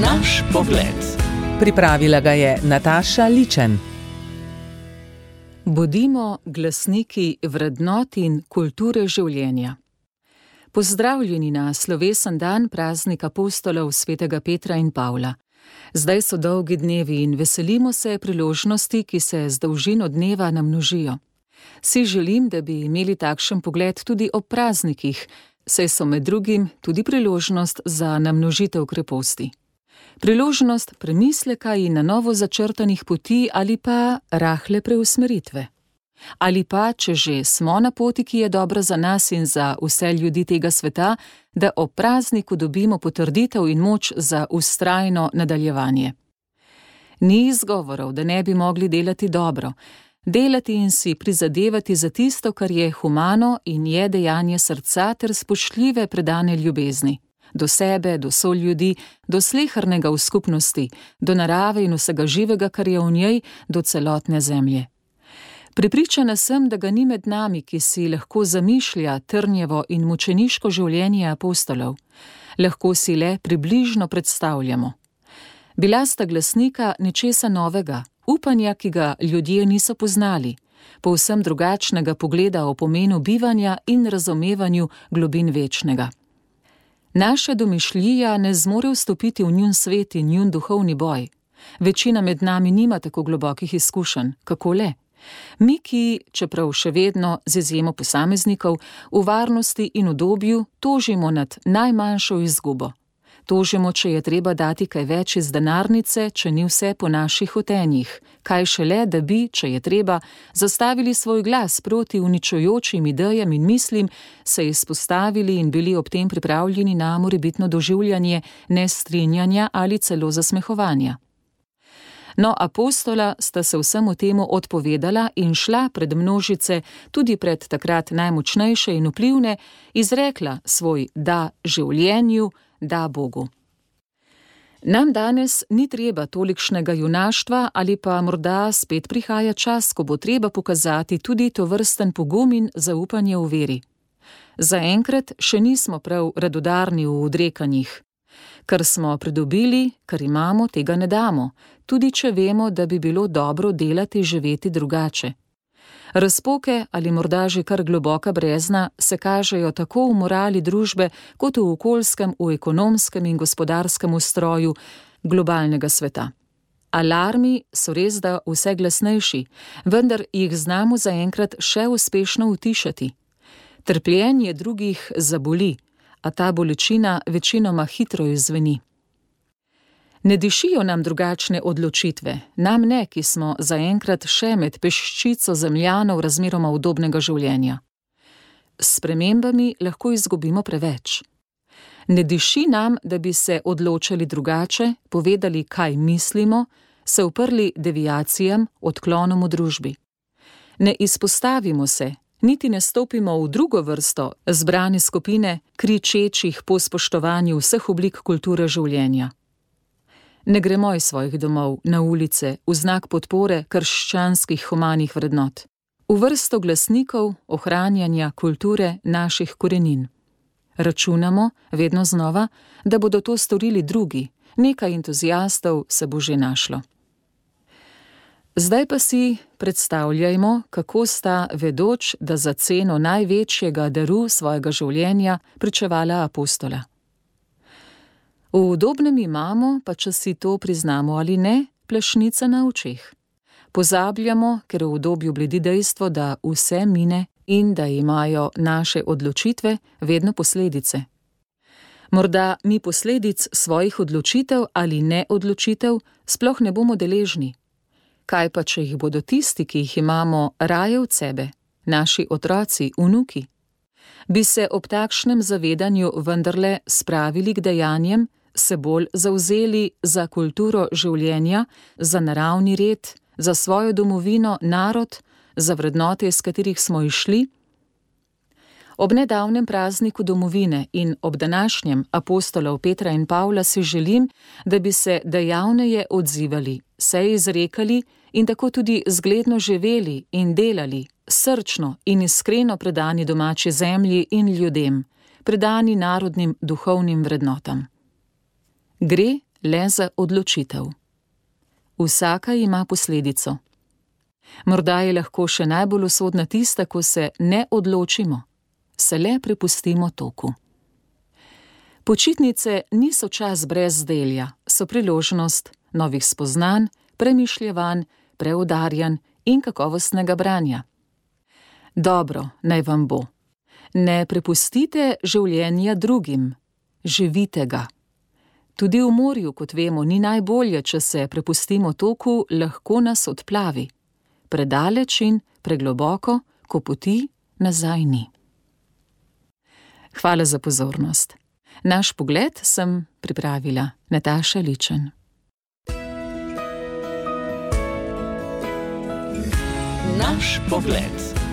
Naš pogled. Pripravila ga je Nataša Ličen. Bodimo glasniki vrednot in kulture življenja. Pozdravljeni na slovesen dan praznika apostolov svetega Petra in Pavla. Zdaj so dolgi dnevi in veselimo se priložnosti, ki se z dolžino dneva namnožijo. Si želim, da bi imeli takšen pogled tudi ob praznikih, saj so med drugim tudi priložnost za namnožitev kreposti. Priložnost premisleka in na novo začrtanih poti ali pa rahle preusmeritve. Ali pa, če že smo na poti, ki je dobra za nas in za vse ljudi tega sveta, da ob prazniku dobimo potrditev in moč za ustrajno nadaljevanje. Ni izgovorov, da ne bi mogli delati dobro, delati in si prizadevati za tisto, kar je humano in je dejanje srca ter spoštljive predane ljubezni. Do sebe, do sol ljudi, do slehrnega v skupnosti, do narave in vsega živega, kar je v njej, do celotne zemlje. Pripričana sem, da ga ni med nami, ki si lahko zamišlja trnjevo in mučeniško življenje apostolov. Lahko si le približno predstavljamo. Bila sta glasnika nečesa novega, upanja, ki ga ljudje niso poznali, povsem drugačnega pogleda o pomenu bivanja in razumevanju globin večnega. Naša domišljija ne zmore vstopiti v njun svet in njun duhovni boj. Večina med nami nima tako globokih izkušenj, kako le. Mi, ki, čeprav še vedno z izjemo posameznikov, v varnosti in udobju tožimo nad najmanjšo izgubo, tožimo, če je treba dati kaj več iz denarnice, če ni vse po naših hotenjih, kaj šele, da bi, če je treba, zastavili svoj glas proti uničujočim idejam in mislim, se izpostavili in bili ob tem pripravljeni na morebitno doživljanje nestrinjanja ali celo zasmehovanja. No, apostola sta se vsemu temu odpovedala in šla pred množice, tudi pred takrat najmočnejše in vplivne, izrekla svoj da življenju, da Bogu. Nam danes ni treba tolikšnega junaštva, ali pa morda spet prihaja čas, ko bo treba pokazati tudi to vrsten pogum in zaupanje v veri. Zaenkrat še nismo prav radodarni v odrekanjih. Kar smo pridobili, kar imamo, tega ne damo, tudi če vemo, da bi bilo dobro delati, živeti drugače. Razpoke ali morda že kar globoka brezna se kažejo tako v morali družbe, kot v okoljskem, v ekonomskem in gospodarskem ustroju globalnega sveta. Alarmi so res da vse glasnejši, vendar jih znamo zaenkrat še uspešno utišati. Trpljenje drugih zaboli, a ta bolečina večinoma hitro izveni. Ne dišijo nam drugačne odločitve, nam ne, ki smo zaenkrat še med peščico zemljanov razmeroma udobnega življenja. S spremembami lahko izgubimo preveč. Ne diši nam, da bi se odločili drugače, povedali, kaj mislimo, se uprli deviacijam, odklonom v družbi. Ne izpostavimo se, niti ne stopimo v drugo vrsto zbrane skupine, kričečih po spoštovanju vseh oblik kulture življenja ne gremo iz svojih domov na ulice v znak podpore krščanskih humanih vrednot, v vrsto glasnikov ohranjanja kulture naših korenin. Računamo, vedno znova, da bodo to storili drugi, nekaj entuzijastov se bo že našlo. Zdaj pa si predstavljajmo, kako sta vedoč, da za ceno največjega daru svojega življenja pričevala apostola. V udobnem imamo, pa če si to priznamo ali ne, plešnice na očeh. Pozabljamo, ker v udobju bledi dejstvo, da vse mine in da imajo naše odločitve vedno posledice. Morda mi posledic svojih odločitev ali neodločitev sploh ne bomo deležni. Kaj pa, če jih bodo tisti, ki jih imamo raje od sebe, naši otroci, vnuki? Bi se ob takšnem zavedanju vendarle spravili k dejanjem, se bolj zauzeli za kulturo življenja, za naravni red, za svojo domovino, narod, za vrednote, iz katerih smo išli? Ob nedavnem prazniku domovine in ob današnjem apostolov Petra in Pavla si želim, da bi se dejavneje odzivali, se izrekali in tako tudi zgledno živeli in delali, srčno in iskreno predani domači zemlji in ljudem, predani narodnim duhovnim vrednotam. Gre le za odločitev. Vsaka ima posledico. Morda je lahko še najbolj usodna tista, ko se ne odločimo, se le prepustimo toku. Počitnice niso čas brez delja, so priložnost novih spoznanj, premišljevanj, preudarjanj in kakovostnega branja. Dobro, naj vam bo. Ne prepustite življenja drugim, živite ga. Tudi v morju, kot vemo, ni najbolje, če se prepustimo toku, lahko nas odplavi. Predaleč in pregloboko, ko poti nazaj ni. Hvala za pozornost. Naš pogled sem pripravila Nataša Ličen. Naš pogled.